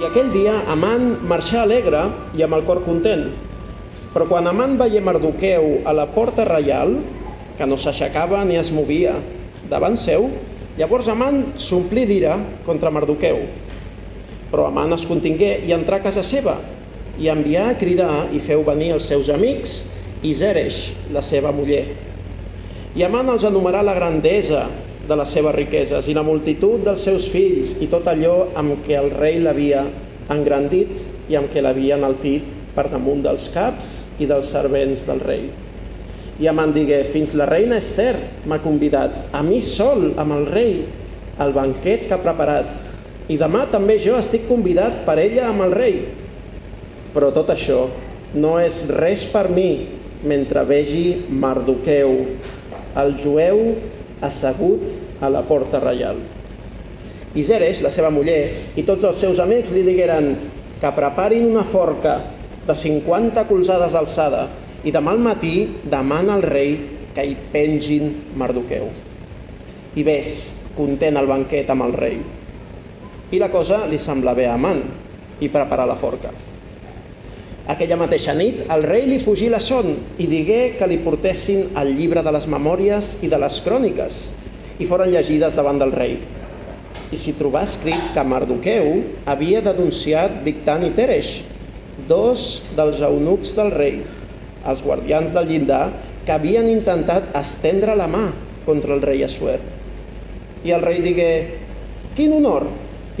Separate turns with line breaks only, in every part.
I aquell dia Amant marxà alegre i amb el cor content. Però quan Amant veia Mardoqueu a la porta reial, que no s'aixecava ni es movia davant seu, llavors Amant s'omplí d'ira contra Mardoqueu. Però Amant es contingué i entrà a casa seva i envià a cridar i feu venir els seus amics i Zeresh, la seva muller. I Amant els enumerà la grandesa de les seves riqueses i la multitud dels seus fills i tot allò amb què el rei l'havia engrandit i amb què l'havia enaltit per damunt dels caps i dels servents del rei. I Amant digué, fins la reina Esther m'ha convidat, a mi sol, amb el rei, al banquet que ha preparat. I demà també jo estic convidat per ella amb el rei. Però tot això no és res per mi mentre vegi Mardoqueu, el jueu assegut a la porta reial. I Zeresh, la seva muller, i tots els seus amics li digueren que preparin una forca de 50 colzades d'alçada i demà al matí demana al rei que hi pengin Mardoqueu. I ves, content el banquet amb el rei. I la cosa li sembla bé a Amant i preparar la forca. Aquella mateixa nit, el rei li fugí la son i digué que li portessin el llibre de les memòries i de les cròniques i foren llegides davant del rei. I s'hi trobà escrit que Mardoqueu havia denunciat Victan i Teresh, dos dels eunucs del rei, els guardians del llindar, que havien intentat estendre la mà contra el rei Assuer. I el rei digué, quin honor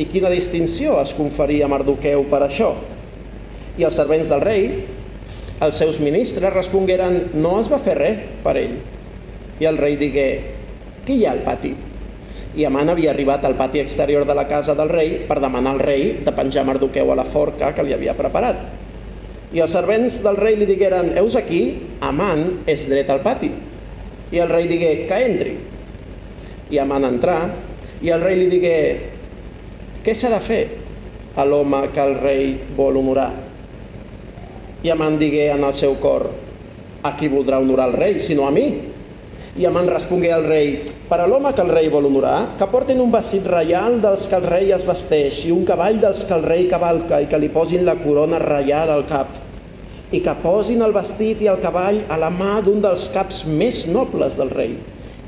i quina distinció es conferia a Mardoqueu per això? I els servents del rei, els seus ministres, respongueren no es va fer res per ell. I el rei digué, qui hi ha al pati? I Amant havia arribat al pati exterior de la casa del rei per demanar al rei de penjar Mardoqueu a la forca que li havia preparat. I els servents del rei li digueren, heus aquí, Amant és dret al pati. I el rei digué, que entri. I Amant entrà, i el rei li digué, què s'ha de fer a l'home que el rei vol honorar? I Amant digué en el seu cor, a qui voldrà honorar el rei, sinó a mi? I Amant respongué al rei, per a l'home que el rei vol honorar, que portin un vestit reial dels que el rei es vesteix i un cavall dels que el rei cavalca i que li posin la corona reial al cap i que posin el vestit i el cavall a la mà d'un dels caps més nobles del rei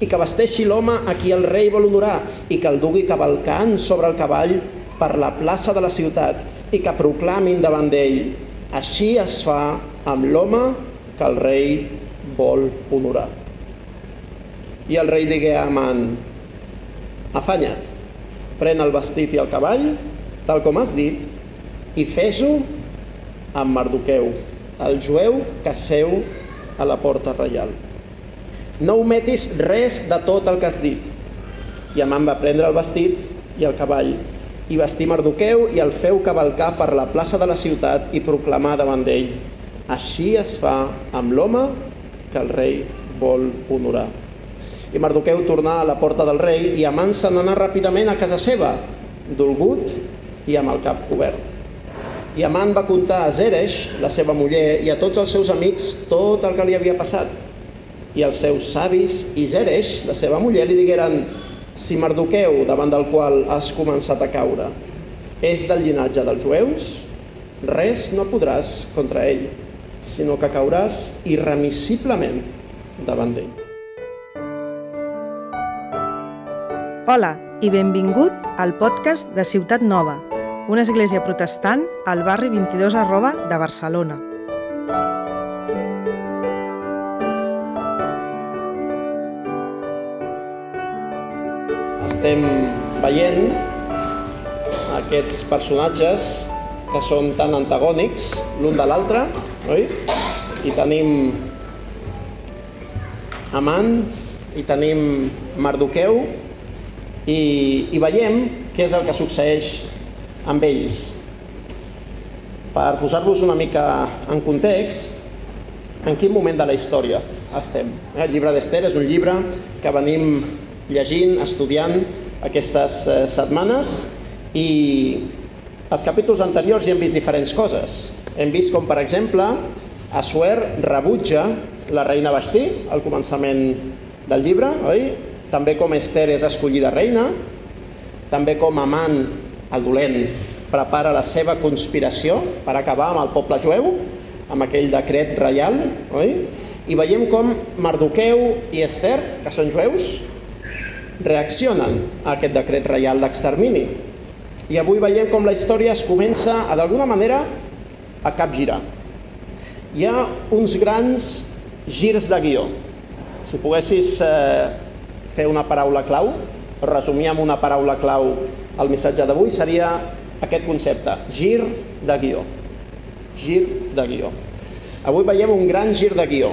i que vesteixi l'home a qui el rei vol honorar i que el dugui cavalcant sobre el cavall per la plaça de la ciutat i que proclamin davant d'ell així es fa amb l'home que el rei vol honorar. I el rei digué a Amant, afanya't, pren el vestit i el cavall, tal com has dit, i fes-ho amb Mardoqueu, el jueu que seu a la porta reial. No ometis res de tot el que has dit. I Amant va prendre el vestit i el cavall i vestir Mardoqueu i el feu cavalcar per la plaça de la ciutat i proclamar davant d'ell així es fa amb l'home que el rei vol honorar. I Mardoqueu tornà a la porta del rei i Amant se n'anà ràpidament a casa seva, dolgut i amb el cap cobert. I Amant va contar a Zeresh, la seva muller, i a tots els seus amics tot el que li havia passat. I els seus savis i Zeresh, la seva muller, li digueren si Mardoqueu, davant del qual has començat a caure, és del llinatge dels jueus, res no podràs contra ell, sinó que cauràs irremissiblement davant d'ell.
Hola i benvingut al podcast de Ciutat Nova, una església protestant al barri 22 arroba de Barcelona.
Estem veient aquests personatges que són tan antagònics l'un de l'altre, oi? I tenim Amant i tenim Mardoqueu i, i veiem què és el que succeeix amb ells. Per posar-vos una mica en context, en quin moment de la història estem. El llibre d'Ester és un llibre que venim llegint, estudiant aquestes eh, setmanes i als capítols anteriors hi hem vist diferents coses. Hem vist com, per exemple, Assuer rebutja la reina Bastí al començament del llibre, oi? També com Esther és escollida reina, també com Amant, el dolent, prepara la seva conspiració per acabar amb el poble jueu, amb aquell decret reial, oi? I veiem com Mardoqueu i Esther, que són jueus, reaccionen a aquest decret reial d'extermini. I avui veiem com la història es comença, a d'alguna manera, a capgirar. Hi ha uns grans girs de guió. Si poguessis eh, fer una paraula clau, resumir amb una paraula clau el missatge d'avui, seria aquest concepte, gir de guió. Gir de guió. Avui veiem un gran gir de guió.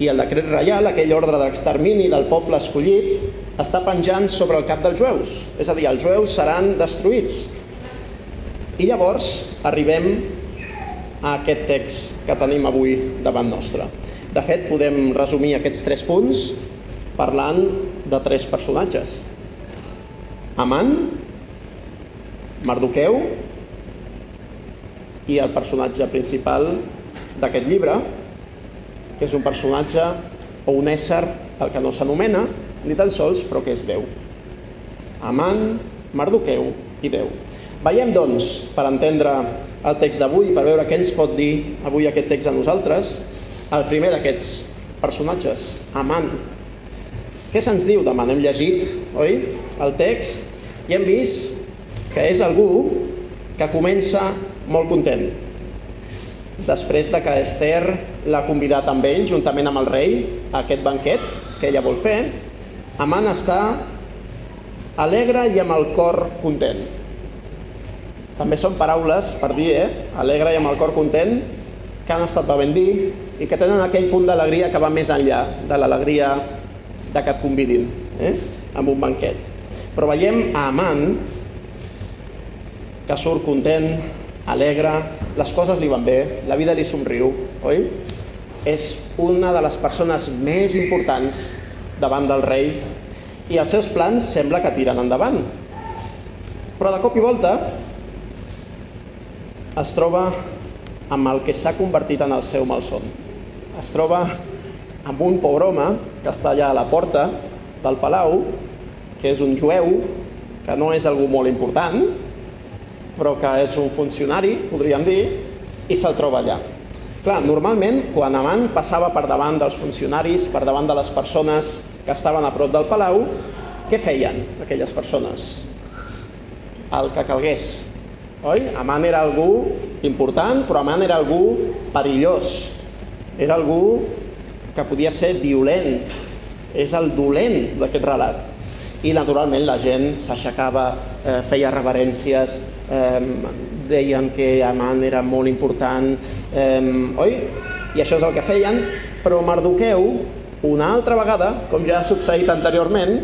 I el decret reial, aquell ordre d'extermini del poble escollit, està penjant sobre el cap dels jueus. És a dir, els jueus seran destruïts. I llavors arribem a aquest text que tenim avui davant nostre. De fet, podem resumir aquests tres punts parlant de tres personatges. Amant, Mardoqueu i el personatge principal d'aquest llibre, que és un personatge o un ésser el que no s'anomena ni tan sols, però que és Déu. Amant, Mardoqueu i Déu. Veiem, doncs, per entendre el text d'avui, per veure què ens pot dir avui aquest text a nosaltres, el primer d'aquests personatges, Amant. Què se'ns diu d'Amant? Hem llegit, oi, el text, i hem vist que és algú que comença molt content. Després de que Esther l'ha convidat amb ell, juntament amb el rei, a aquest banquet que ella vol fer, Amant està alegre i amb el cor content. També són paraules per dir, eh? Alegre i amb el cor content, que han estat bevent vi i que tenen aquell punt d'alegria que va més enllà de l'alegria de que et convidin eh? amb un banquet. Però veiem a Amant que surt content, alegre, les coses li van bé, la vida li somriu, oi? És una de les persones més importants davant del rei i els seus plans sembla que tiren endavant. Però de cop i volta es troba amb el que s'ha convertit en el seu malson. Es troba amb un pobre home que està allà a la porta del palau, que és un jueu, que no és algú molt important, però que és un funcionari, podríem dir, i se'l troba allà. Clar, normalment, quan Amant passava per davant dels funcionaris, per davant de les persones que estaven a prop del palau, què feien aquelles persones? El que calgués, oi? Amant era algú important, però Amant era algú perillós. Era algú que podia ser violent. És el dolent d'aquest relat. I, naturalment, la gent s'aixecava, eh, feia reverències, eh, deien que Amant era molt important, eh, oi? I això és el que feien, però Mardoqueu, una altra vegada, com ja ha succeït anteriorment,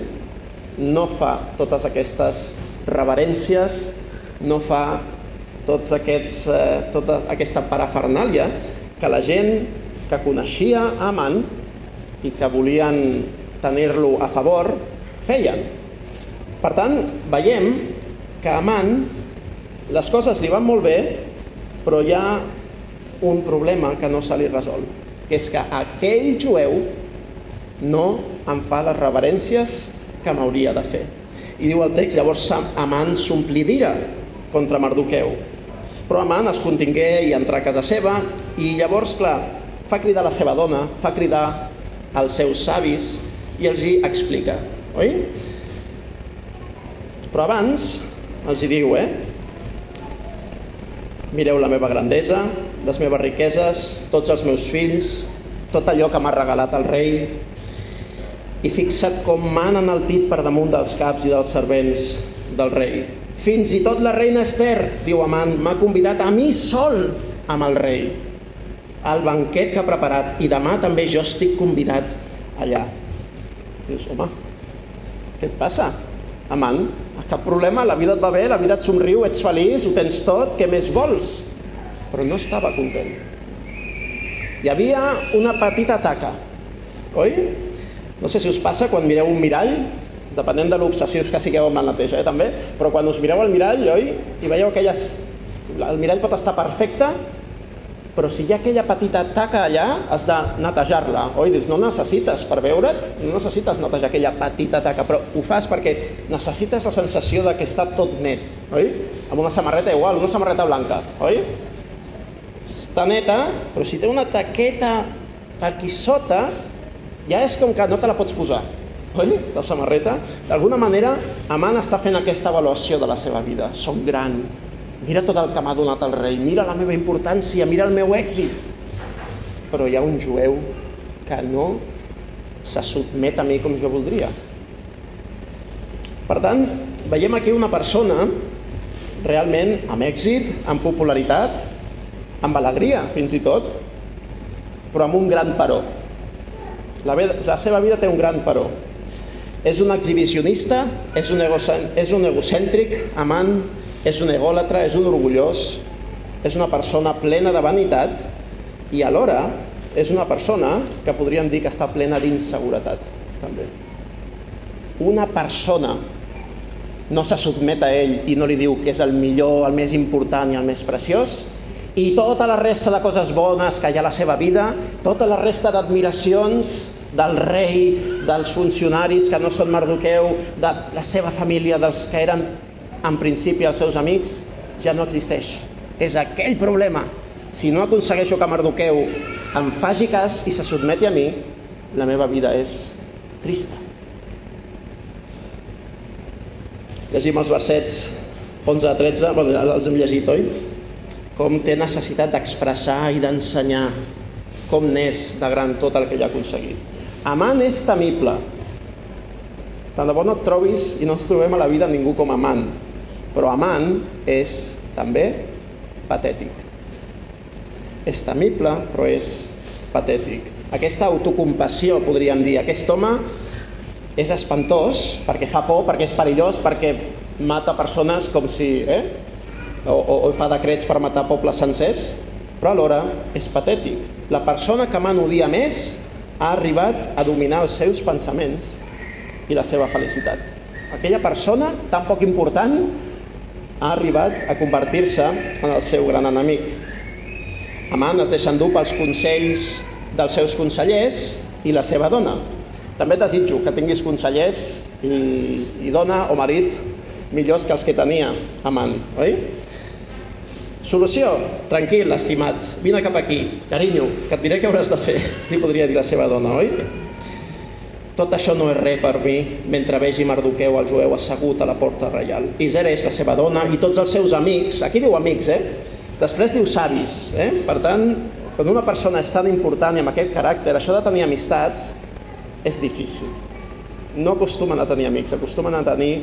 no fa totes aquestes reverències, no fa tots aquests, eh, tota aquesta parafernàlia que la gent que coneixia Amant i que volien tenir-lo a favor feien. Per tant, veiem que Amant les coses li van molt bé, però hi ha un problema que no se li resol, que és que aquell jueu no em fa les reverències que m'hauria de fer. I diu el text, llavors Amant s'ompli d'ira contra Mardoqueu. Però Amant es contingué i entra a casa seva i llavors, clar, fa cridar la seva dona, fa cridar els seus savis i els hi explica, oi? Però abans els hi diu, eh? Mireu la meva grandesa, les meves riqueses, tots els meus fills, tot allò que m'ha regalat el rei, i fixa't com m'han enaltit per damunt dels caps i dels servents del rei. Fins i tot la reina Esther, diu Amant, m'ha convidat a mi sol amb el rei al banquet que ha preparat i demà també jo estic convidat allà. Dius, home, què et passa? Amant, cap problema, la vida et va bé, la vida et somriu, ets feliç, ho tens tot, què més vols? Però no estava content. Hi havia una petita taca, oi? No sé si us passa quan mireu un mirall, depenent de l'obsessius que sigueu amb la neteja, eh, també, però quan us mireu al mirall, oi? I veieu aquelles... El mirall pot estar perfecte, però si hi ha aquella petita taca allà, has de netejar-la, oi? Dius, no necessites, per veure't, no necessites netejar aquella petita taca, però ho fas perquè necessites la sensació de que està tot net, oi? Amb una samarreta igual, una samarreta blanca, oi? Està neta, però si té una taqueta aquí sota, ja és com que no te la pots posar, oi? La samarreta. D'alguna manera, Amant està fent aquesta avaluació de la seva vida. Som gran, mira tot el que m'ha donat el rei, mira la meva importància, mira el meu èxit. Però hi ha un jueu que no se sotmet a mi com jo voldria. Per tant, veiem aquí una persona realment amb èxit, amb popularitat, amb alegria fins i tot, però amb un gran paró. La, la seva vida té un gran paró. És un exhibicionista, és un, és un egocèntric, amant, és un egòlatra, és un orgullós, és una persona plena de vanitat i alhora és una persona que podríem dir que està plena d'inseguretat, també. Una persona no se sotmet a ell i no li diu que és el millor, el més important i el més preciós, i tota la resta de coses bones que hi ha a la seva vida, tota la resta d'admiracions del rei, dels funcionaris que no són Mardoqueu, de la seva família, dels que eren en principi els seus amics, ja no existeix. És aquell problema. Si no aconsegueixo que Mardoqueu em faci cas i se sotmeti a mi, la meva vida és trista. Llegim els versets 11 a 13, bueno, els hem llegit, oi? Com té necessitat d'expressar i d'ensenyar com n'és de gran tot el que ella ha aconseguit. Amant és temible. Tant de bo no et trobis i no ens trobem a la vida ningú com amant, però amant és també patètic. És temible, però és patètic. Aquesta autocompassió, podríem dir, aquest home és espantós perquè fa por, perquè és perillós, perquè mata persones com si... Eh? O, o, fa decrets per matar pobles sencers, però alhora és patètic. La persona que man odia més ha arribat a dominar els seus pensaments i la seva felicitat. Aquella persona tan poc important ha arribat a convertir-se en el seu gran enemic. Amant es deixa endur pels consells dels seus consellers i la seva dona. També desitjo que tinguis consellers i, i dona o marit millors que els que tenia amant, oi? Solució, tranquil, estimat, vine cap aquí, carinyo, que et diré què hauràs de fer, li podria dir la seva dona, oi? Tot això no és res per mi mentre vegi Mardoqueu, el jueu, assegut a la porta reial. I Zeres, la seva dona, i tots els seus amics, aquí diu amics, eh? Després diu savis, eh? Per tant, quan una persona és tan important i amb aquest caràcter, això de tenir amistats és difícil. No acostumen a tenir amics, acostumen a tenir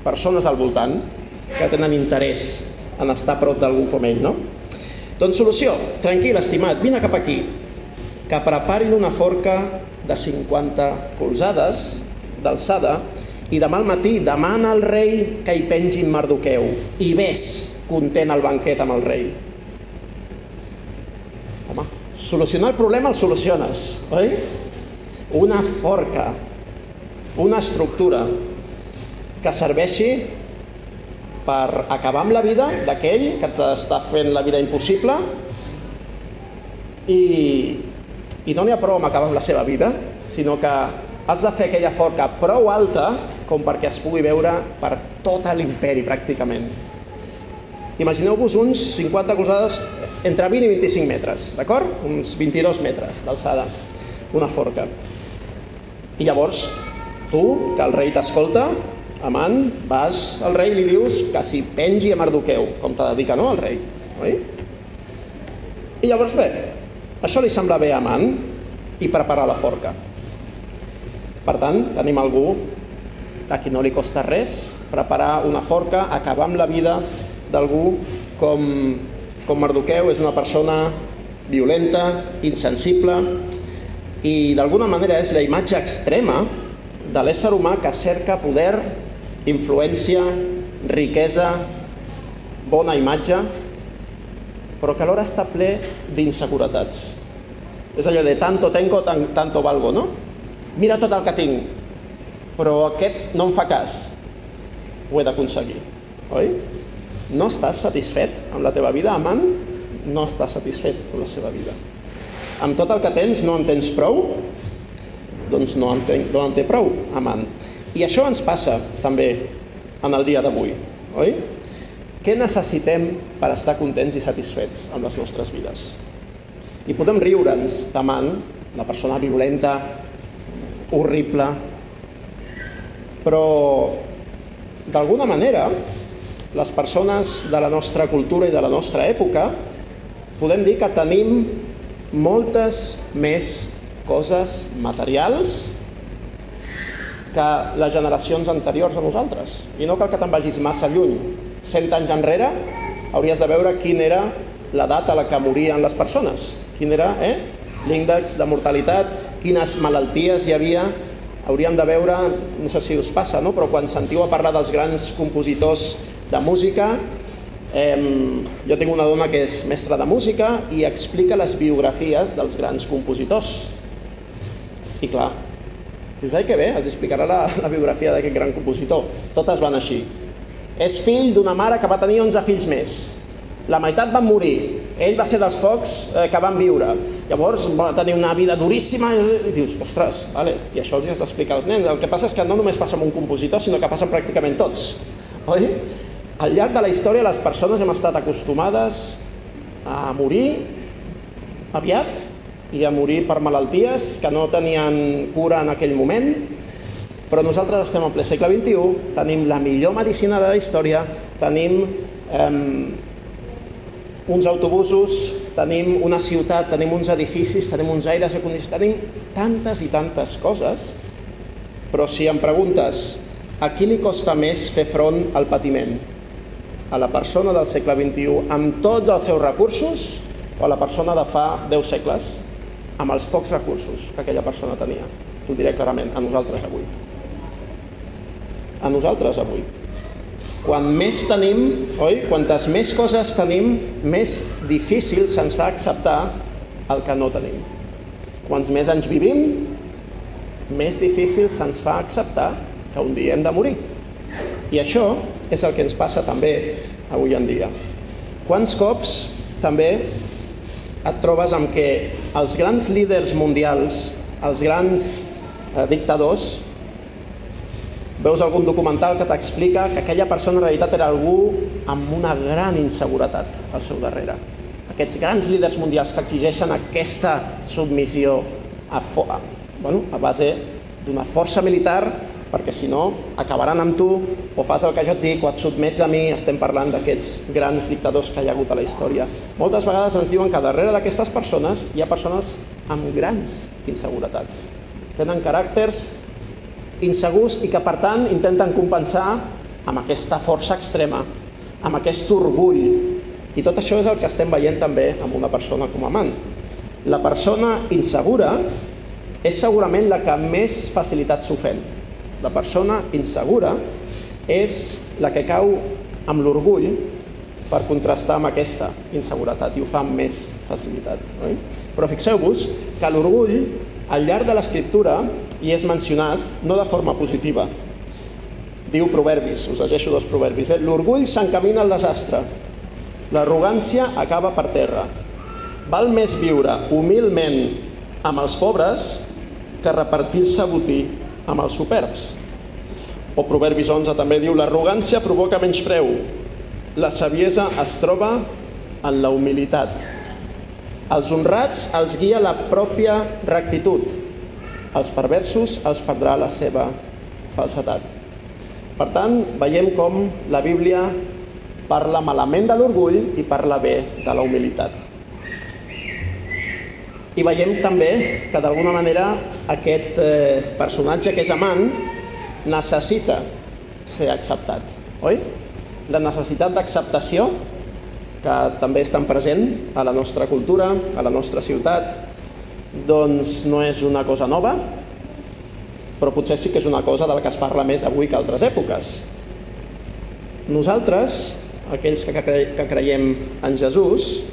persones al voltant que tenen interès en estar prop d'algú com ell, no? Doncs solució, tranquil, estimat, vine cap aquí, que preparin una forca de 50 colzades d'alçada i demà al matí demana al rei que hi pengin Mardoqueu i ves content el banquet amb el rei. Home, solucionar el problema el soluciones, oi? Una forca, una estructura que serveixi per acabar amb la vida d'aquell que t'està fent la vida impossible i i no n'hi ha prou amb acabar amb la seva vida, sinó que has de fer aquella forca prou alta com perquè es pugui veure per tot l'imperi, pràcticament. Imagineu-vos uns 50 colzades entre 20 i 25 metres, d'acord? Uns 22 metres d'alçada, una forca. I llavors, tu, que el rei t'escolta, amant, vas al rei i li dius que s'hi pengi a Mardoqueu, com t'ha de dir que no, al rei, oi? I llavors bé, això li sembla bé a Man i preparar la forca. Per tant, tenim algú a qui no li costa res preparar una forca, acabar amb la vida d'algú com, com Mardoqueu, és una persona violenta, insensible i d'alguna manera és la imatge extrema de l'ésser humà que cerca poder, influència, riquesa, bona imatge però que alhora està ple d'inseguretats. És allò de tanto tengo, tan, tanto valgo, no? Mira tot el que tinc, però aquest no em fa cas. Ho he d'aconseguir, oi? No estàs satisfet amb la teva vida, amant? no està satisfet amb la seva vida. Amb tot el que tens no en tens prou? Doncs no en, ten, no en té prou, amant. I això ens passa també en el dia d'avui, oi? Què necessitem per estar contents i satisfets amb les nostres vides? I podem riure'ns d'amant, una persona violenta, horrible, però d'alguna manera les persones de la nostra cultura i de la nostra època podem dir que tenim moltes més coses materials que les generacions anteriors a nosaltres. I no cal que te'n vagis massa lluny. Cent anys enrere hauries de veure quina era la data a la que morien les persones, quin era eh, l'índex de mortalitat, quines malalties hi havia. Hauríem de veure, no sé si us passa, no? però quan sentiu a parlar dels grans compositors de música. Eh, jo tinc una dona que és mestra de música i explica les biografies dels grans compositors. I clar, dius, ai que bé, els explicarà la, la biografia d'aquest gran compositor. Totes van així. És fill d'una mare que va tenir 11 fills més. La meitat van morir. Ell va ser dels pocs eh, que van viure. Llavors va tenir una vida duríssima i dius, ostres, vale, i això els has d'explicar als nens. El que passa és que no només passa amb un compositor, sinó que passa pràcticament tots. Oi? Al llarg de la història les persones hem estat acostumades a morir aviat i a morir per malalties que no tenien cura en aquell moment, però nosaltres estem en ple segle XXI, tenim la millor medicina de la història, tenim eh, uns autobusos, tenim una ciutat, tenim uns edificis, tenim uns aires acondicionats, tenim tantes i tantes coses, però si em preguntes a qui li costa més fer front al patiment? a la persona del segle XXI amb tots els seus recursos o a la persona de fa 10 segles amb els pocs recursos que aquella persona tenia. T'ho diré clarament, a nosaltres avui. A nosaltres avui. Quan més tenim, oi? Quantes més coses tenim, més difícil se'ns fa acceptar el que no tenim. Quants més anys vivim, més difícil se'ns fa acceptar que un dia hem de morir. I això és el que ens passa també avui en dia. Quants cops també et trobes amb que els grans líders mundials, els grans eh, dictadors, veus algun documental que t'explica que aquella persona en realitat era algú amb una gran inseguretat al seu darrere. Aquests grans líders mundials que exigeixen aquesta submissió a, a, bueno, a base d'una força militar perquè si no acabaran amb tu o fas el que jo et dic o et sotmets a mi, estem parlant d'aquests grans dictadors que hi ha hagut a la història. Moltes vegades ens diuen que darrere d'aquestes persones hi ha persones amb grans inseguretats. Tenen caràcters insegurs i que per tant intenten compensar amb aquesta força extrema, amb aquest orgull. I tot això és el que estem veient també amb una persona com Amant. La persona insegura és segurament la que més facilitat s'ofèn la persona insegura és la que cau amb l'orgull per contrastar amb aquesta inseguretat i ho fa amb més facilitat. Oi? Però fixeu-vos que l'orgull, al llarg de l'escriptura, hi és mencionat no de forma positiva. Diu proverbis, us llegeixo dos proverbis. Eh? L'orgull s'encamina al desastre, l'arrogància acaba per terra. Val més viure humilment amb els pobres que repartir-se botí amb els superbs. O Proverbis 11 també diu l'arrogància provoca menys preu, la saviesa es troba en la humilitat. Els honrats els guia la pròpia rectitud, els perversos els perdrà la seva falsetat. Per tant, veiem com la Bíblia parla malament de l'orgull i parla bé de la humilitat. I veiem també que d'alguna manera aquest eh, personatge que és amant necessita ser acceptat, oi? La necessitat d'acceptació que també és tan present a la nostra cultura, a la nostra ciutat, doncs no és una cosa nova, però potser sí que és una cosa de la que es parla més avui que altres èpoques. Nosaltres, aquells que creiem en Jesús,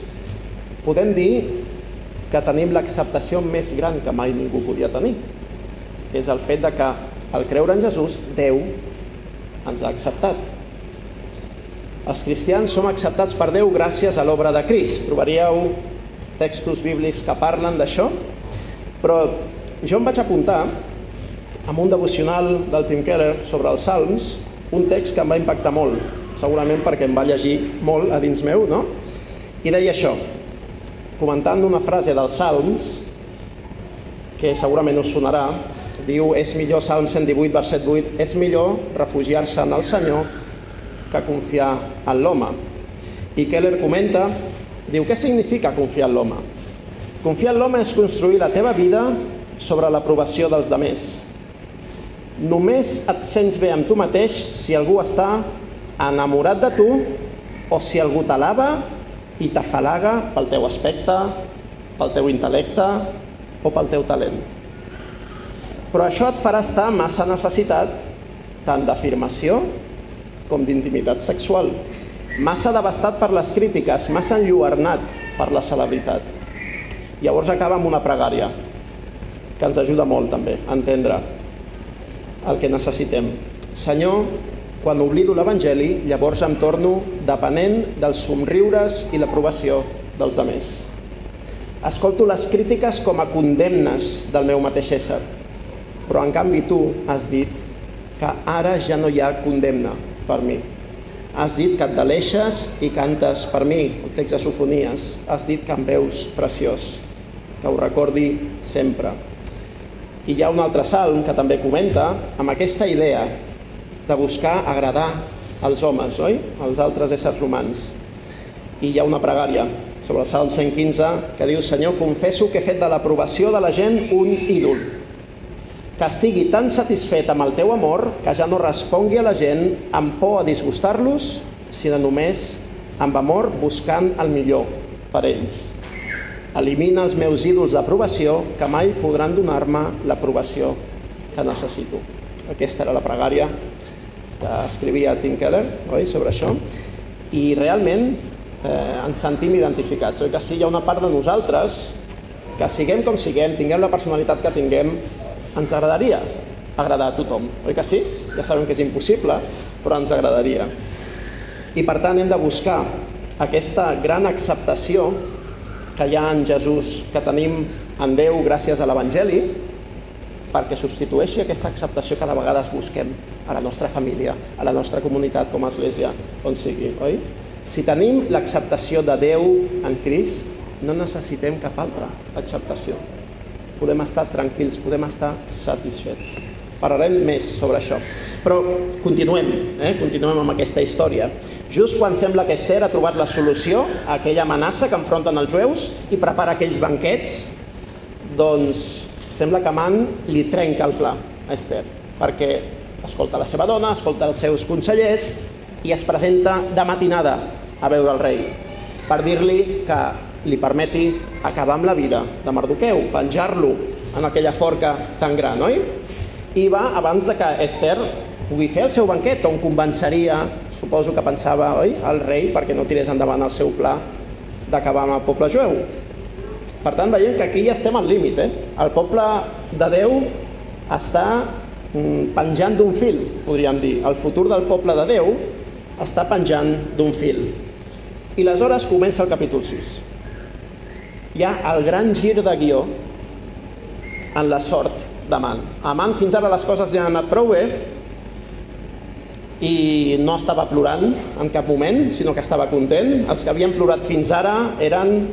podem dir que tenim l'acceptació més gran que mai ningú podia tenir, que és el fet de que al creure en Jesús, Déu ens ha acceptat. Els cristians som acceptats per Déu gràcies a l'obra de Crist. Trobaríeu textos bíblics que parlen d'això, però jo em vaig apuntar amb un devocional del Tim Keller sobre els salms, un text que em va impactar molt, segurament perquè em va llegir molt a dins meu, no? I deia això, comentant una frase dels salms, que segurament us sonarà, diu, és millor, Salm 118, verset 8, és millor refugiar-se en el Senyor que confiar en l'home. I Keller comenta, diu, què significa confiar en l'home? Confiar en l'home és construir la teva vida sobre l'aprovació dels demés. Només et sents bé amb tu mateix si algú està enamorat de tu o si algú t'alava i t'afalaga pel teu aspecte, pel teu intel·lecte o pel teu talent. Però això et farà estar massa necessitat tant d'afirmació com d'intimitat sexual, massa devastat per les crítiques, massa enlluernat per la celebritat. Llavors acaba amb una pregària, que ens ajuda molt també a entendre el que necessitem. Senyor, quan oblido l'Evangeli, llavors em torno depenent dels somriures i l'aprovació dels demés. Escolto les crítiques com a condemnes del meu mateix ésser, però en canvi tu has dit que ara ja no hi ha condemna per mi. Has dit que et deleixes i cantes per mi, el text de Sofonies. Has dit que em veus preciós, que ho recordi sempre. I hi ha un altre salm que també comenta amb aquesta idea de buscar agradar als homes, oi? als altres éssers humans. I hi ha una pregària sobre el Salm 115 que diu Senyor, confesso que he fet de l'aprovació de la gent un ídol, que estigui tan satisfet amb el teu amor que ja no respongui a la gent amb por a disgustar-los, sinó només amb amor buscant el millor per ells. Elimina els meus ídols d'aprovació que mai podran donar-me l'aprovació que necessito. Aquesta era la pregària que escrivia Tim Keller oi, sobre això. I realment eh, ens sentim identificats. Oi que sí? Hi ha una part de nosaltres que siguem com siguem, tinguem la personalitat que tinguem, ens agradaria agradar a tothom. Oi que sí? Ja sabem que és impossible, però ens agradaria. I per tant hem de buscar aquesta gran acceptació que hi ha en Jesús, que tenim en Déu gràcies a l'Evangeli, perquè substitueixi aquesta acceptació que de vegades busquem a la nostra família, a la nostra comunitat com a església, on sigui, oi? Si tenim l'acceptació de Déu en Crist, no necessitem cap altra acceptació. Podem estar tranquils, podem estar satisfets. Parlarem més sobre això. Però continuem, eh? continuem amb aquesta història. Just quan sembla que Esther ha trobat la solució a aquella amenaça que enfronten els jueus i prepara aquells banquets, doncs sembla que Man li trenca el pla a Esther, perquè escolta la seva dona, escolta els seus consellers i es presenta de matinada a veure el rei per dir-li que li permeti acabar amb la vida de Mardoqueu, penjar-lo en aquella forca tan gran, oi? I va abans de que Esther pugui fer el seu banquet, on convenceria, suposo que pensava, oi, el rei perquè no tirés endavant el seu pla d'acabar amb el poble jueu. Per tant, veiem que aquí ja estem al límit. Eh? El poble de Déu està mm, penjant d'un fil, podríem dir. El futur del poble de Déu està penjant d'un fil. I aleshores comença el capítol 6. Hi ha el gran gir de guió en la sort d'Aman. Aman fins ara les coses li han anat prou bé, i no estava plorant en cap moment, sinó que estava content. Els que havien plorat fins ara eren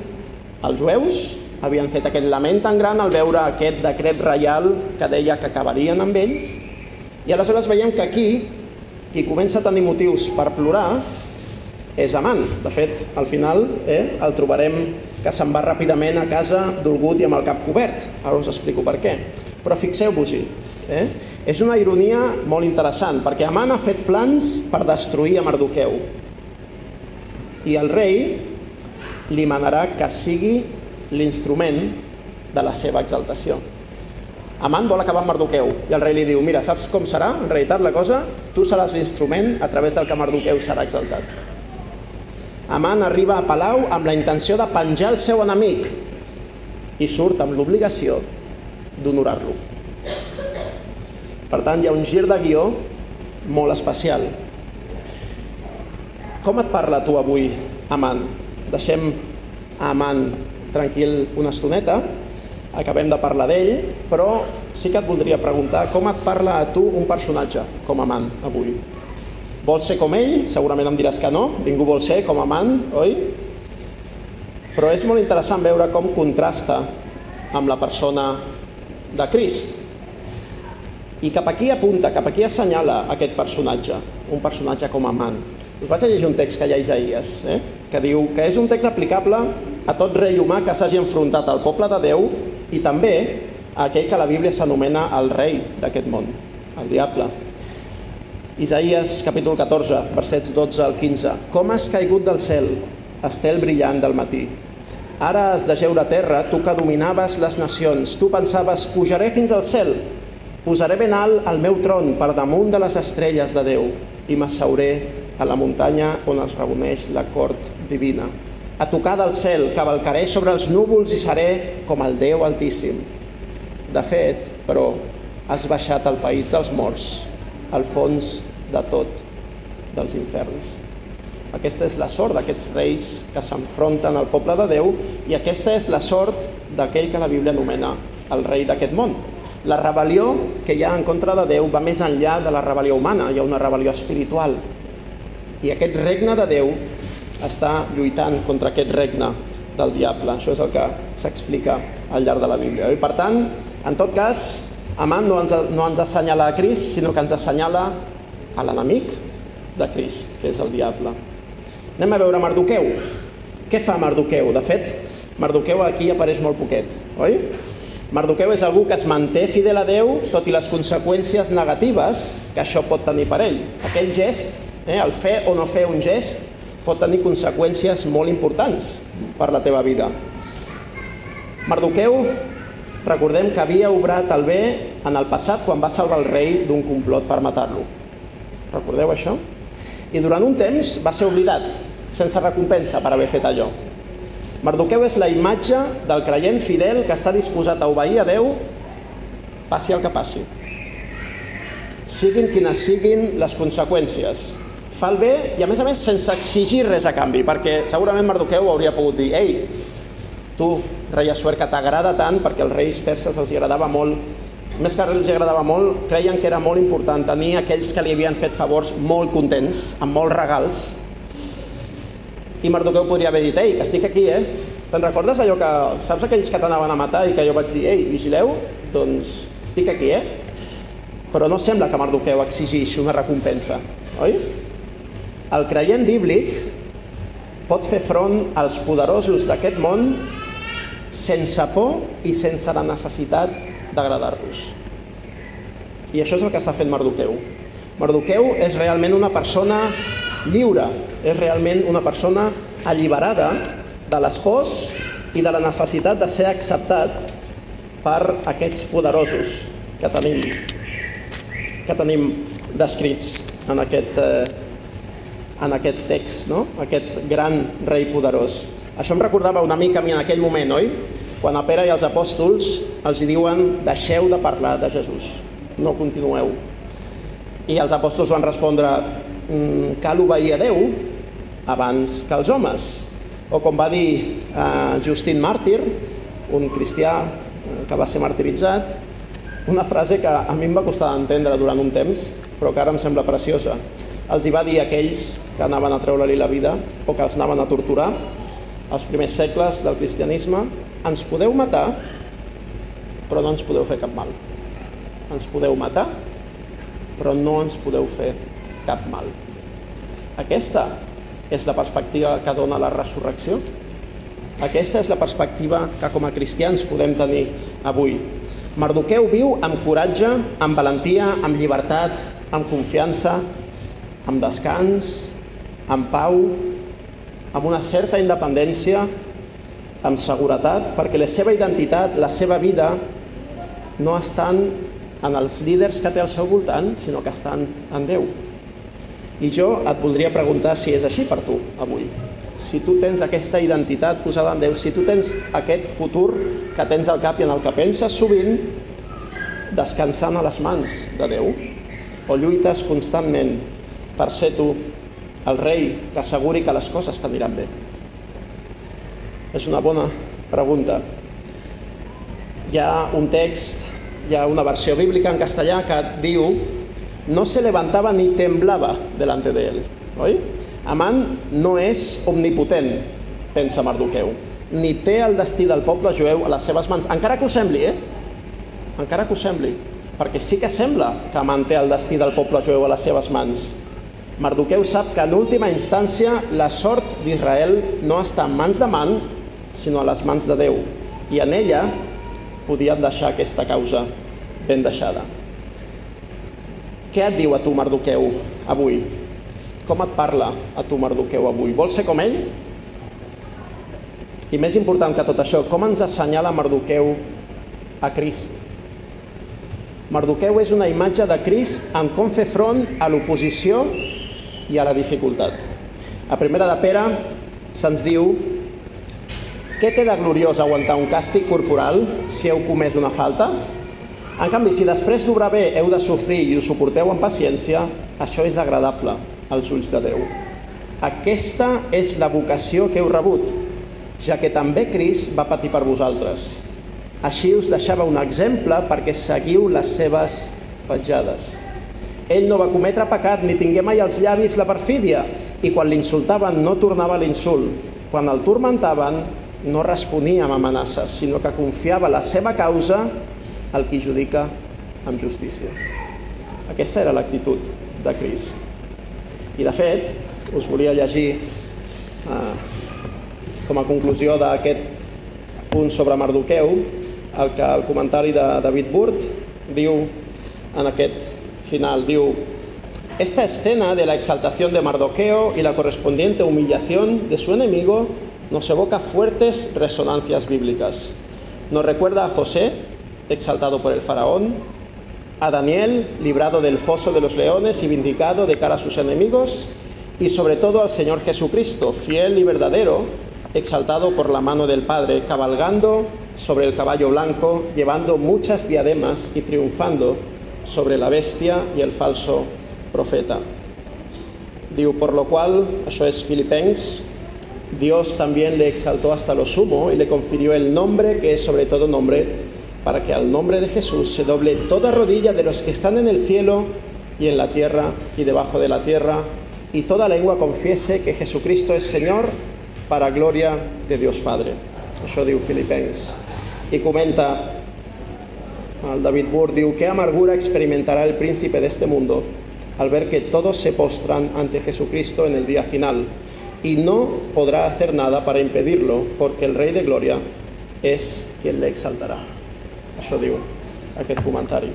els jueus, havien fet aquest lament tan gran al veure aquest decret reial que deia que acabarien amb ells. I aleshores veiem que aquí, qui comença a tenir motius per plorar és Amant. De fet, al final eh, el trobarem que se'n va ràpidament a casa dolgut i amb el cap cobert. Ara us explico per què. Però fixeu-vos-hi. Eh? És una ironia molt interessant, perquè Aman ha fet plans per destruir a Mardoqueu. I el rei li manarà que sigui l'instrument de la seva exaltació. Aman vol acabar amb Mardoqueu i el rei li diu, mira, saps com serà en realitat la cosa? Tu seràs l'instrument a través del que Mardoqueu serà exaltat. Aman arriba a Palau amb la intenció de penjar el seu enemic i surt amb l'obligació d'honorar-lo. Per tant, hi ha un gir de guió molt especial. com et parla tu avui, Amant? Deixem Amant tranquil una estoneta, acabem de parlar d'ell, però sí que et voldria preguntar com et parla a tu un personatge com Amant avui? Vols ser com ell? Segurament em diràs que no, ningú vol ser com Amant, oi? Però és molt interessant veure com contrasta amb la persona de Crist. I cap aquí apunta, cap aquí assenyala aquest personatge, un personatge com amant. Us vaig a llegir un text que hi ha Isaías, eh? Que diu que és un text aplicable a tot rei humà que s'hagi enfrontat al poble de Déu i també a aquell que la Bíblia s'anomena el rei d'aquest món, el diable. Isaías capítol 14, versets 12 al 15. Com has caigut del cel, estel brillant del matí. Ara has de geure a terra, tu que dominaves les nacions. Tu pensaves, pujaré fins al cel, Posaré ben alt el meu tron per damunt de les estrelles de Déu i m'asseuré a la muntanya on es reuneix la cort divina. A tocar del cel, cavalcaré sobre els núvols i seré com el Déu Altíssim. De fet, però, has baixat al país dels morts, al fons de tot dels inferns. Aquesta és la sort d'aquests reis que s'enfronten al poble de Déu i aquesta és la sort d'aquell que la Bíblia anomena el rei d'aquest món, la rebel·lió que hi ha en contra de Déu va més enllà de la rebel·lió humana, hi ha una rebel·lió espiritual. I aquest regne de Déu està lluitant contra aquest regne del diable. Això és el que s'explica al llarg de la Bíblia. I per tant, en tot cas, Amant no ens, no ens assenyala a Crist, sinó que ens assenyala a l'enemic de Crist, que és el diable. Anem a veure Mardoqueu. Què fa Mardoqueu? De fet, Mardoqueu aquí apareix molt poquet, oi? Mardoqueu és algú que es manté fidel a Déu tot i les conseqüències negatives que això pot tenir per ell. Aquell gest, eh, el fer o no fer un gest, pot tenir conseqüències molt importants per la teva vida. Mardoqueu, recordem que havia obrat el bé en el passat quan va salvar el rei d'un complot per matar-lo. Recordeu això? I durant un temps va ser oblidat, sense recompensa per haver fet allò. Mardoqueu és la imatge del creient fidel que està disposat a obeir a Déu passi el que passi. Siguin quines siguin les conseqüències. Fa el bé i a més a més sense exigir res a canvi, perquè segurament Mardoqueu hauria pogut dir «Ei, tu, rei Assuer, que t'agrada tant, perquè als reis perses els agradava molt, més que els agradava molt, creien que era molt important tenir aquells que li havien fet favors molt contents, amb molts regals, i Mardoqueu podria haver dit, ei, que estic aquí, eh? Te'n recordes allò que, saps aquells que t'anaven a matar i que jo vaig dir, ei, vigileu? Doncs estic aquí, eh? Però no sembla que Mardoqueu exigeix una recompensa, oi? El creient bíblic pot fer front als poderosos d'aquest món sense por i sense la necessitat d'agradar-los. I això és el que està fent Mardoqueu. Mardoqueu és realment una persona lliure, és realment una persona alliberada de l'espòs i de la necessitat de ser acceptat per aquests poderosos que tenim, que tenim descrits en aquest, eh, en aquest text, no? aquest gran rei poderós. Això em recordava una mica a mi en aquell moment, oi? Quan a Pere i els apòstols els diuen deixeu de parlar de Jesús, no continueu. I els apòstols van respondre mm, cal obeir a Déu abans que els homes. O com va dir eh, Justin Màrtir, un cristià eh, que va ser martiritzat, una frase que a mi em va costar d'entendre durant un temps, però que ara em sembla preciosa. Els hi va dir a aquells que anaven a treure-li la vida o que els anaven a torturar, als primers segles del cristianisme, ens podeu matar, però no ens podeu fer cap mal. Ens podeu matar, però no ens podeu fer cap mal. Aquesta és la perspectiva que dona la resurrecció. Aquesta és la perspectiva que com a cristians podem tenir avui. Mardoqueu viu amb coratge, amb valentia, amb llibertat, amb confiança, amb descans, amb pau, amb una certa independència, amb seguretat, perquè la seva identitat, la seva vida, no estan en els líders que té al seu voltant, sinó que estan en Déu. I jo et voldria preguntar si és així per tu avui. Si tu tens aquesta identitat posada en Déu, si tu tens aquest futur que tens al cap i en el que penses sovint, descansant a les mans de Déu, o lluites constantment per ser tu al rei que asseguri que les coses t'aniran bé? És una bona pregunta. Hi ha un text, hi ha una versió bíblica en castellà que diu no se levantava ni temblava delante de él, oi? Amant no és omnipotent, pensa Mardoqueu, ni té el destí del poble jueu a les seves mans, encara que ho sembli, eh? Encara que ho sembli, perquè sí que sembla que Amant té el destí del poble jueu a les seves mans. Mardoqueu sap que en última instància la sort d'Israel no està en mans de Man, sinó a les mans de Déu, i en ella podien deixar aquesta causa ben deixada. Què et diu a tu, Mardoqueu, avui? Com et parla a tu, Mardoqueu, avui? Vols ser com ell? I més important que tot això, com ens assenyala Mardoqueu a Crist? Mardoqueu és una imatge de Crist en com fer front a l'oposició i a la dificultat. A primera de Pere se'ns diu què té de gloriós aguantar un càstig corporal si heu comès una falta? En canvi, si després d'obrar bé heu de sofrir i ho suporteu amb paciència, això és agradable als ulls de Déu. Aquesta és la vocació que heu rebut, ja que també Cris va patir per vosaltres. Així us deixava un exemple perquè seguiu les seves petjades. Ell no va cometre pecat ni tingué mai als llavis la perfídia i quan l'insultaven no tornava l'insult. Quan el turmentaven no responia amb amenaces, sinó que confiava la seva causa el qui judica amb justícia. Aquesta era l'actitud de Crist. I de fet, us volia llegir eh, com a conclusió d'aquest punt sobre Mardoqueu, el que el comentari de David Burt diu en aquest final, diu Esta escena de la exaltación de Mardoqueo y la correspondiente humillación de su enemigo nos evoca fuertes resonancias bíblicas. Nos recuerda a José, exaltado por el faraón, a Daniel, librado del foso de los leones y vindicado de cara a sus enemigos, y sobre todo al Señor Jesucristo, fiel y verdadero, exaltado por la mano del Padre, cabalgando sobre el caballo blanco, llevando muchas diademas y triunfando sobre la bestia y el falso profeta. Diu, por lo cual, això és Filipencs, Dios también le exaltó hasta lo sumo y le confirió el nombre que es sobre todo nombre, para que al nombre de Jesús se doble toda rodilla de los que están en el cielo y en la tierra y debajo de la tierra, y toda lengua confiese que Jesucristo es Señor para gloria de Dios Padre. Això diu Filipencs. I comenta el David Burr, diu, ¿qué amargura experimentará el príncipe de mundo al ver que todos se postran ante Jesucristo en el día final? y no podrá hacer nada para impedirlo, porque el Rei de Gloria és qui le exaltarà. Això diu aquest comentari,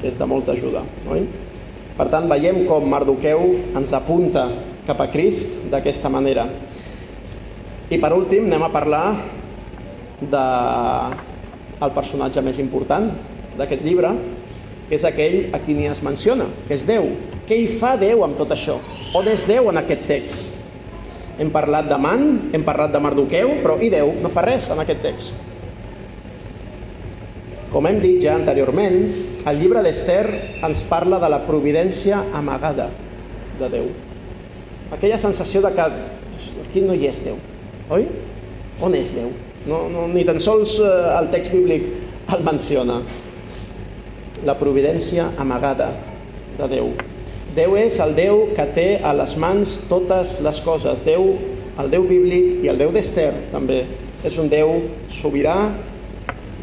que és de molta ajuda. Oi? Per tant, veiem com Mardoqueu ens apunta cap a Crist d'aquesta manera. I per últim anem a parlar de el personatge més important d'aquest llibre, que és aquell a qui ni es menciona, que és Déu. Què hi fa Déu amb tot això? On és Déu en aquest text? Hem parlat de Man, hem parlat de Mardoqueu, però i Déu no fa res en aquest text. Com hem dit ja anteriorment, el llibre d'Ester ens parla de la providència amagada de Déu. Aquella sensació de que aquí no hi és Déu, oi? On és Déu? No, no, ni tan sols eh, el text bíblic el menciona. La providència amagada de Déu. Déu és el Déu que té a les mans totes les coses. Déu, el Déu bíblic i el Déu d'Ester també és un Déu sobirà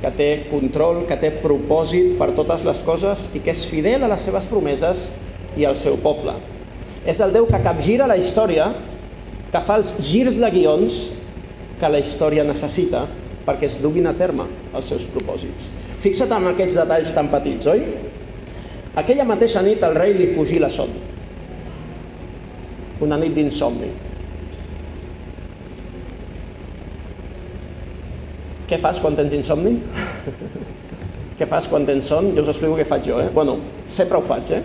que té control, que té propòsit per totes les coses i que és fidel a les seves promeses i al seu poble. És el Déu que capgira la història, que fa els girs de guions que la història necessita perquè es duguin a terme els seus propòsits. Fixa't en aquests detalls tan petits, oi? Aquella mateixa nit al rei li fugí la son. Una nit d'insomni. Què fas quan tens insomni? què fas quan tens son? Jo us explico què faig jo, eh? Bueno, sempre ho faig, eh?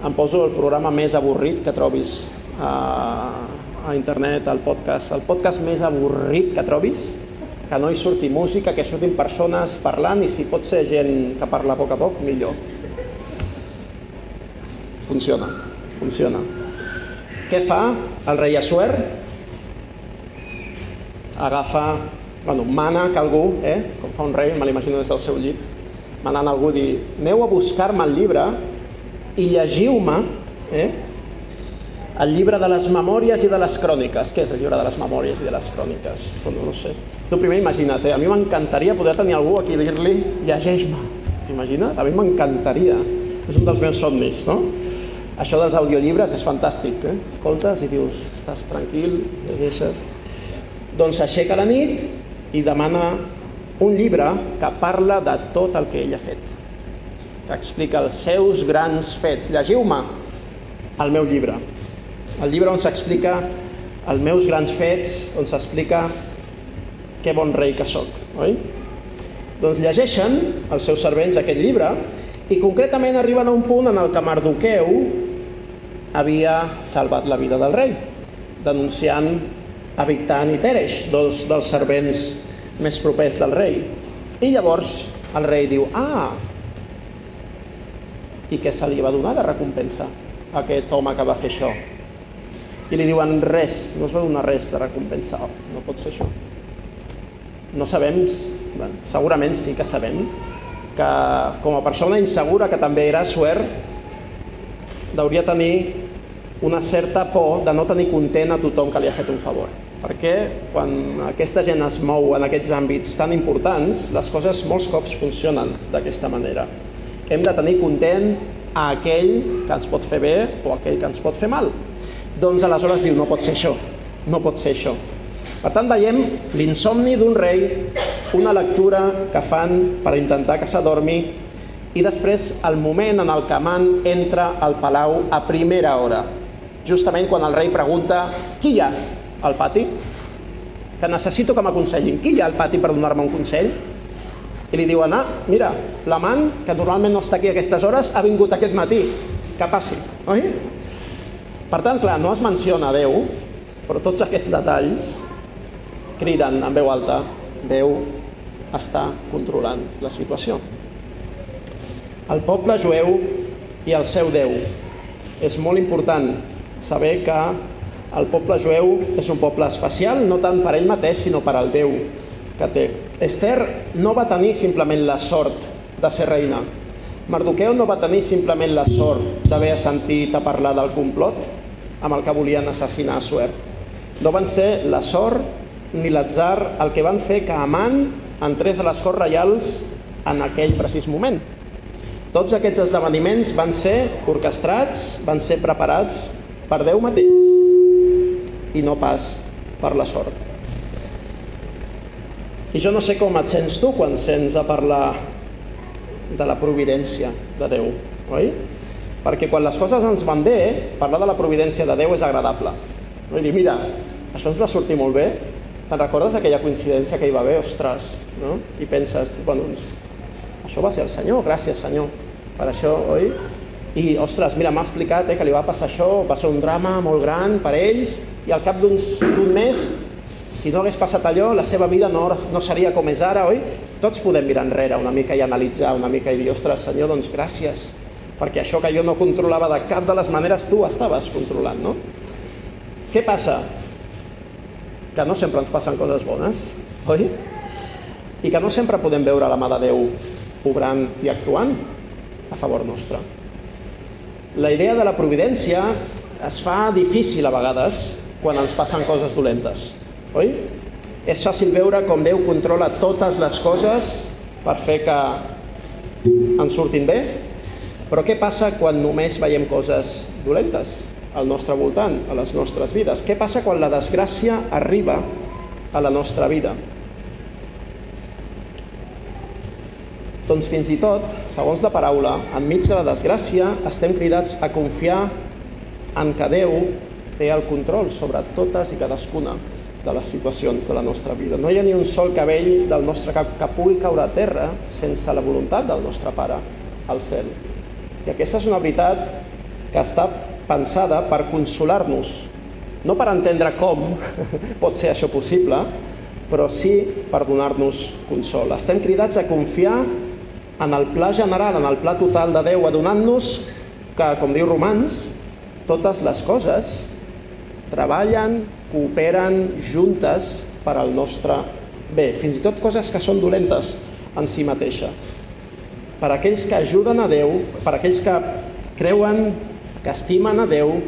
Em poso el programa més avorrit que trobis a, a internet, al podcast. El podcast més avorrit que trobis, que no hi surti música, que surtin persones parlant i si pot ser gent que parla a poc a poc, millor. Funciona, funciona. Què fa? el rei Assuer agafa, bueno, mana que algú, eh, com fa un rei, me l'imagino des del seu llit, manant algú dir, aneu a buscar-me el llibre i llegiu-me eh, el llibre de les memòries i de les cròniques. Què és el llibre de les memòries i de les cròniques? Bueno, no sé. Tu primer imagina't, eh? a mi m'encantaria poder tenir algú aquí i dir-li llegeix-me. T'imagines? A mi m'encantaria. És un dels meus somnis, no? Això dels audiollibres és fantàstic, eh? Escoltes i dius, estàs tranquil, llegeixes... Doncs s'aixeca la nit i demana un llibre que parla de tot el que ell ha fet. Que explica els seus grans fets. Llegiu-me el meu llibre. El llibre on s'explica els meus grans fets, on s'explica que bon rei que sóc, oi? Doncs llegeixen els seus servents aquest llibre i concretament arriben a un punt en el que Mardoqueu havia salvat la vida del rei, denunciant a Victan i Teresh, dos dels servents més propers del rei. I llavors el rei diu, ah, i què se li va donar de recompensa a aquest home que va fer això? I li diuen, res, no es va donar res de recompensa. Oh, no pot ser això. No sabem, bueno, segurament sí que sabem, que com a persona insegura que també era Suer, hauria tenir una certa por de no tenir content a tothom que li ha fet un favor. Perquè quan aquesta gent es mou en aquests àmbits tan importants, les coses molts cops funcionen d'aquesta manera. Hem de tenir content a aquell que ens pot fer bé o aquell que ens pot fer mal. Doncs aleshores diu, no pot ser això, no pot ser això. Per tant, veiem l'insomni d'un rei, una lectura que fan per intentar que s'adormi i després el moment en el que Man entra al palau a primera hora, justament quan el rei pregunta qui hi ha al pati, que necessito que m'aconsellin. Qui hi ha al pati per donar-me un consell? I li diuen, ah, mira, l'amant, que normalment no està aquí a aquestes hores, ha vingut aquest matí, que passi, oi? Per tant, clar, no es menciona Déu, però tots aquests detalls criden en veu alta, Déu està controlant la situació. El poble jueu i el seu Déu. És molt important saber que el poble jueu és un poble especial, no tant per ell mateix, sinó per al Déu que té. Esther no va tenir simplement la sort de ser reina. Mardoqueu no va tenir simplement la sort d'haver sentit a parlar del complot amb el que volien assassinar a Suer. No van ser la sort ni l'atzar el que van fer que Amant entrés a les Corts Reials en aquell precís moment. Tots aquests esdeveniments van ser orquestrats, van ser preparats per Déu mateix i no pas per la sort. I jo no sé com et sents tu quan sents a parlar de la providència de Déu, oi? Perquè quan les coses ens van bé, parlar de la providència de Déu és agradable. Vull dir, mira, això ens va sortir molt bé, te'n recordes aquella coincidència que hi va haver? Ostres, no? I penses, bueno, doncs, això va ser el Senyor, gràcies Senyor, per això, oi? I, ostres, mira, m'ha explicat eh, que li va passar això, va ser un drama molt gran per ells, i al cap d'un mes si no hagués passat allò, la seva vida no, no seria com és ara, oi? Tots podem mirar enrere una mica i analitzar una mica i dir, ostres, senyor, doncs gràcies, perquè això que jo no controlava de cap de les maneres tu estaves controlant, no? Què passa? Que no sempre ens passen coses bones, oi? I que no sempre podem veure la mà de Déu obrant i actuant a favor nostre. La idea de la providència es fa difícil a vegades quan ens passen coses dolentes oi? És fàcil veure com Déu controla totes les coses per fer que ens surtin bé, però què passa quan només veiem coses dolentes al nostre voltant, a les nostres vides? Què passa quan la desgràcia arriba a la nostra vida? Doncs fins i tot, segons la paraula, enmig de la desgràcia estem cridats a confiar en que Déu té el control sobre totes i cadascuna de les situacions de la nostra vida. No hi ha ni un sol cabell del nostre cap que pugui caure a terra sense la voluntat del nostre Pare al cel. I aquesta és una veritat que està pensada per consolar-nos, no per entendre com pot ser això possible, però sí per donar-nos consol. Estem cridats a confiar en el pla general, en el pla total de Déu, adonant-nos que, com diu Romans, totes les coses treballen, cooperen juntes per al nostre bé, fins i tot coses que són dolentes en si mateixa. Per aquells que ajuden a Déu, per aquells que creuen, que estimen a Déu,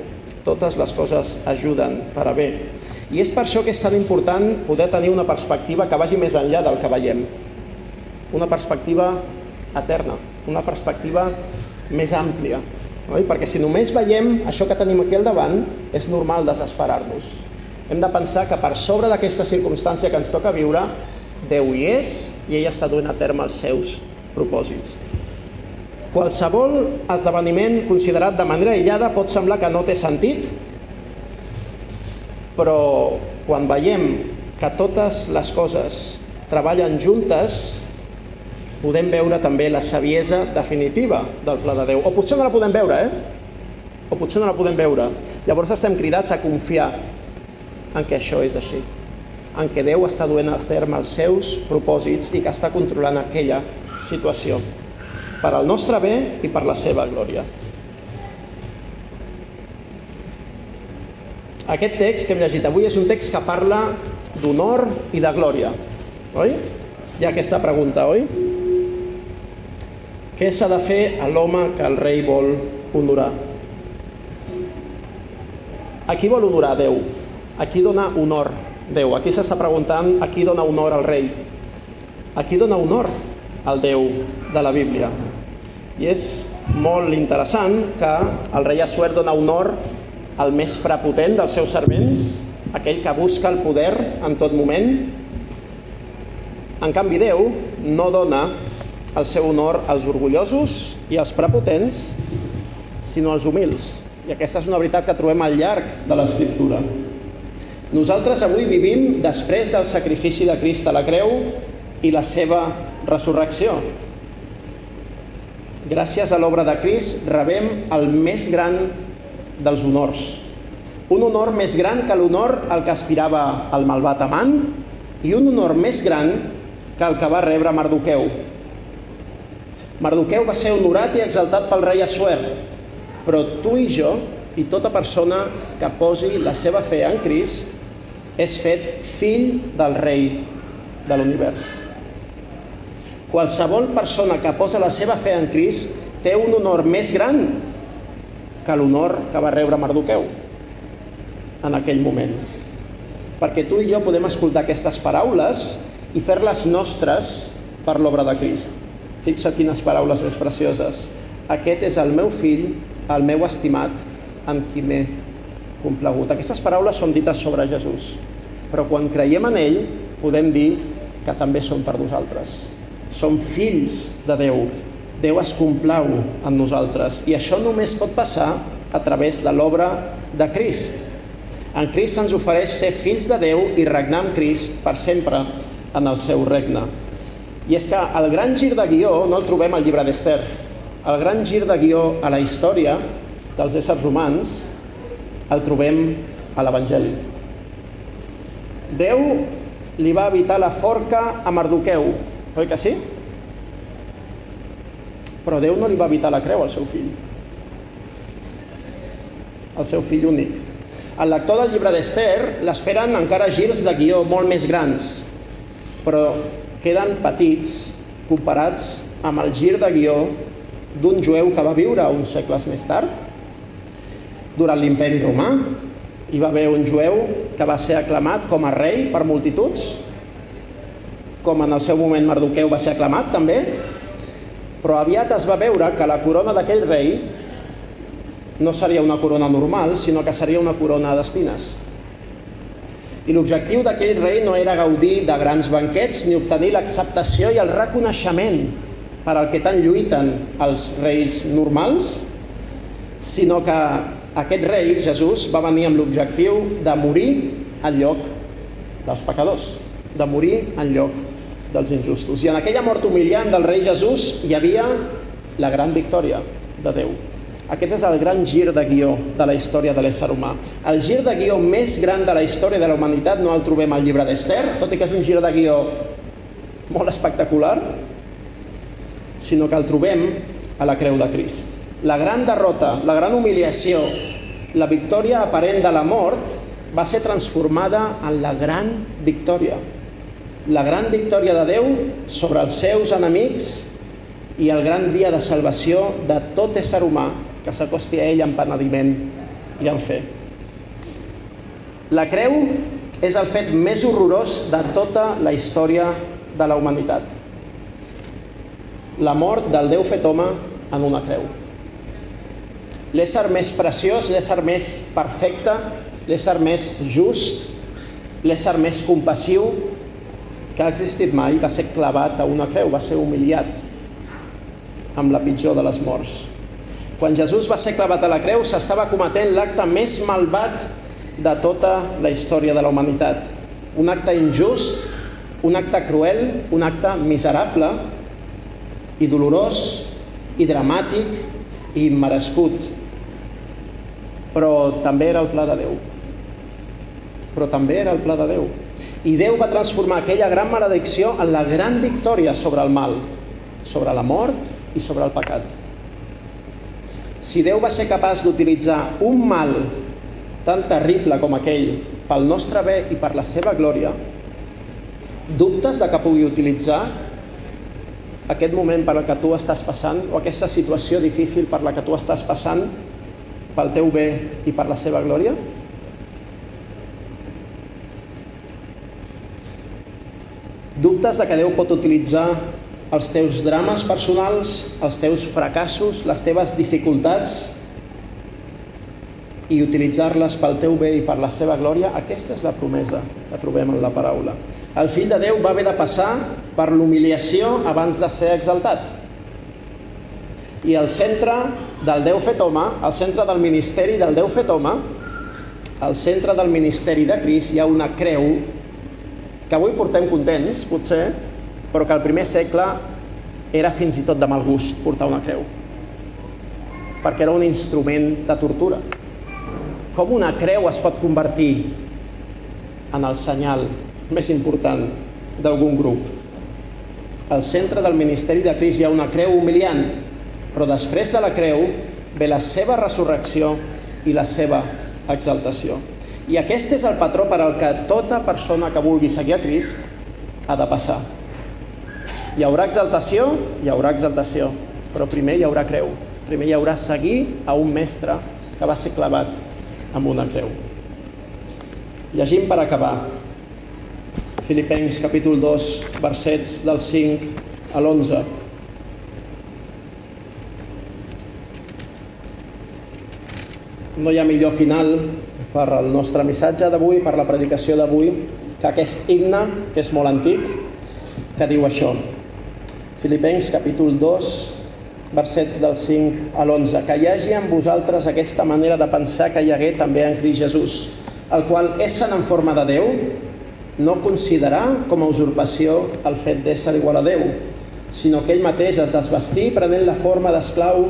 totes les coses ajuden per a bé. I és per això que és tan important poder tenir una perspectiva que vagi més enllà del que veiem. Una perspectiva eterna, una perspectiva més àmplia. Oi? Perquè si només veiem això que tenim aquí al davant, és normal desesperar-nos. Hem de pensar que per sobre d'aquesta circumstància que ens toca viure, Déu hi és i ell està duent a terme els seus propòsits. Qualsevol esdeveniment considerat de manera aïllada pot semblar que no té sentit, però quan veiem que totes les coses treballen juntes, podem veure també la saviesa definitiva del pla de Déu. O potser no la podem veure, eh? O potser no la podem veure. Llavors estem cridats a confiar en que això és així, en què Déu està duent a terme els seus propòsits i que està controlant aquella situació per al nostre bé i per la seva glòria. Aquest text que hem llegit avui és un text que parla d'honor i de glòria, oi? Hi ha aquesta pregunta, oi? Què s'ha de fer a l'home que el rei vol honorar? A qui vol honorar Déu? A qui dona honor Déu? Aquí s'està preguntant a qui dona honor al rei. A qui dona honor al Déu de la Bíblia? I és molt interessant que el rei Assuer dona honor el més prepotent dels seus servents, aquell que busca el poder en tot moment. En canvi, Déu no dona el seu honor als orgullosos i als prepotents, sinó als humils. I aquesta és una veritat que trobem al llarg de l'Escriptura. Nosaltres avui vivim després del sacrifici de Crist a la creu i la seva resurrecció. Gràcies a l'obra de Crist rebem el més gran dels honors. Un honor més gran que l'honor al que aspirava el malvat amant i un honor més gran que el que va rebre Mardoqueu. Mardoqueu va ser honorat i exaltat pel rei Assuer, però tu i jo i tota persona que posi la seva fe en Crist és fet fill del rei de l'univers. Qualsevol persona que posa la seva fe en Crist té un honor més gran que l'honor que va rebre Mardoqueu en aquell moment. Perquè tu i jo podem escoltar aquestes paraules i fer-les nostres per l'obra de Crist. Fixa quines paraules més precioses. Aquest és el meu fill, el meu estimat, amb qui m'he complegut. Aquestes paraules són dites sobre Jesús, però quan creiem en ell podem dir que també són per nosaltres. Som fills de Déu, Déu es complau en nosaltres i això només pot passar a través de l'obra de Crist. En Crist se'ns ofereix ser fills de Déu i regnar amb Crist per sempre en el seu regne. I és que el gran gir de guió no el trobem al llibre d'Ester. El gran gir de guió a la història dels éssers humans el trobem a l'Evangeli. Déu li va evitar la forca a Mardoqueu, oi que sí? Però Déu no li va evitar la creu al seu fill. El seu fill únic. El lector del llibre d'Ester l'esperen encara girs de guió molt més grans, però queden petits comparats amb el gir de guió d'un jueu que va viure uns segles més tard. Durant l'imperi romà hi va haver un jueu que va ser aclamat com a rei per multituds, com en el seu moment Mardoqueu va ser aclamat també, però aviat es va veure que la corona d'aquell rei no seria una corona normal, sinó que seria una corona d'espines. I l'objectiu d'aquell rei no era gaudir de grans banquets ni obtenir l'acceptació i el reconeixement per al que tant lluiten els reis normals, sinó que aquest rei, Jesús, va venir amb l'objectiu de morir en lloc dels pecadors, de morir en lloc dels injustos. I en aquella mort humiliant del rei Jesús hi havia la gran victòria de Déu. Aquest és el gran gir de guió de la història de l'ésser humà. El gir de guió més gran de la història de la humanitat no el trobem al llibre d'Ester, tot i que és un gir de guió molt espectacular, sinó que el trobem a la creu de Crist. La gran derrota, la gran humiliació, la victòria aparent de la mort va ser transformada en la gran victòria. La gran victòria de Déu sobre els seus enemics i el gran dia de salvació de tot ésser humà que s'acosti a ell amb penediment i amb fe. La creu és el fet més horrorós de tota la història de la humanitat. La mort del Déu fet home en una creu. L'ésser més preciós, l'ésser més perfecte, l'ésser més just, l'ésser més compassiu que ha existit mai va ser clavat a una creu, va ser humiliat amb la pitjor de les morts. Quan Jesús va ser clavat a la creu s'estava cometent l'acte més malvat de tota la història de la humanitat. Un acte injust, un acte cruel, un acte miserable i dolorós i dramàtic i immerescut. Però també era el pla de Déu però també era el pla de Déu. I Déu va transformar aquella gran maledicció en la gran victòria sobre el mal, sobre la mort i sobre el pecat. Si Déu va ser capaç d'utilitzar un mal tan terrible com aquell pel nostre bé i per la seva glòria, dubtes de que pugui utilitzar aquest moment per al que tu estàs passant o aquesta situació difícil per la que tu estàs passant pel teu bé i per la seva glòria? Dubtes de que Déu pot utilitzar els teus drames personals, els teus fracassos, les teves dificultats i utilitzar-les pel teu bé i per la seva glòria, aquesta és la promesa que trobem en la paraula. El fill de Déu va haver de passar per l'humiliació abans de ser exaltat. I al centre del Déu fet home, al centre del ministeri del Déu fet home, al centre del ministeri de Crist hi ha una creu que avui portem contents, potser, però que al primer segle era fins i tot de mal gust portar una creu, perquè era un instrument de tortura. Com una creu es pot convertir en el senyal més important d'algun grup? Al centre del ministeri de Crist hi ha una creu humiliant, però després de la creu ve la seva resurrecció i la seva exaltació. I aquest és el patró per al que tota persona que vulgui seguir a Crist ha de passar. Hi haurà exaltació? Hi haurà exaltació, però primer hi haurà creu. Primer hi haurà seguir a un mestre que va ser clavat amb una creu. Llegim per acabar. Filipencs capítol 2, versets del 5 a l'11. No hi ha millor final per al nostre missatge d'avui, per la predicació d'avui, que aquest himne, que és molt antic, que diu això. Filipencs capítol 2, versets del 5 a l'11. Que hi hagi en vosaltres aquesta manera de pensar que hi hagué també en Crist Jesús, el qual, essent en forma de Déu, no considerar com a usurpació el fet d'ésser igual a Déu, sinó que ell mateix es desvestí prenent la forma d'esclau,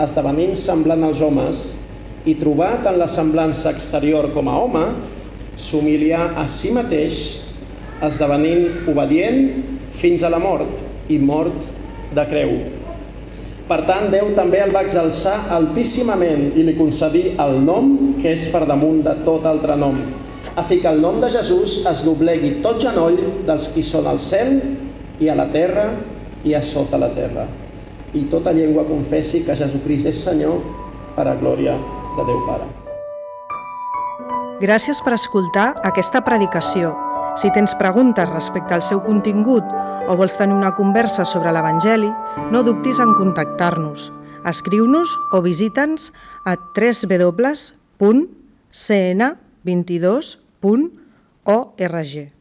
esdevenint semblant als homes, i trobat en la semblança exterior com a home, s'humilià a si mateix, esdevenint obedient fins a la mort i mort de creu. Per tant, Déu també el va exalçar altíssimament i li concedí el nom que és per damunt de tot altre nom, a fi que el nom de Jesús es doblegui tot genoll dels qui són al cel i a la terra i a sota la terra. I tota llengua confessi que Jesucrist és Senyor per a glòria de Déu Pare.
Gràcies per escoltar aquesta predicació. Si tens preguntes respecte al seu contingut o vols tenir una conversa sobre l'Evangeli, no dubtis en contactar-nos. Escriu-nos o visita'ns a www.cn22.org.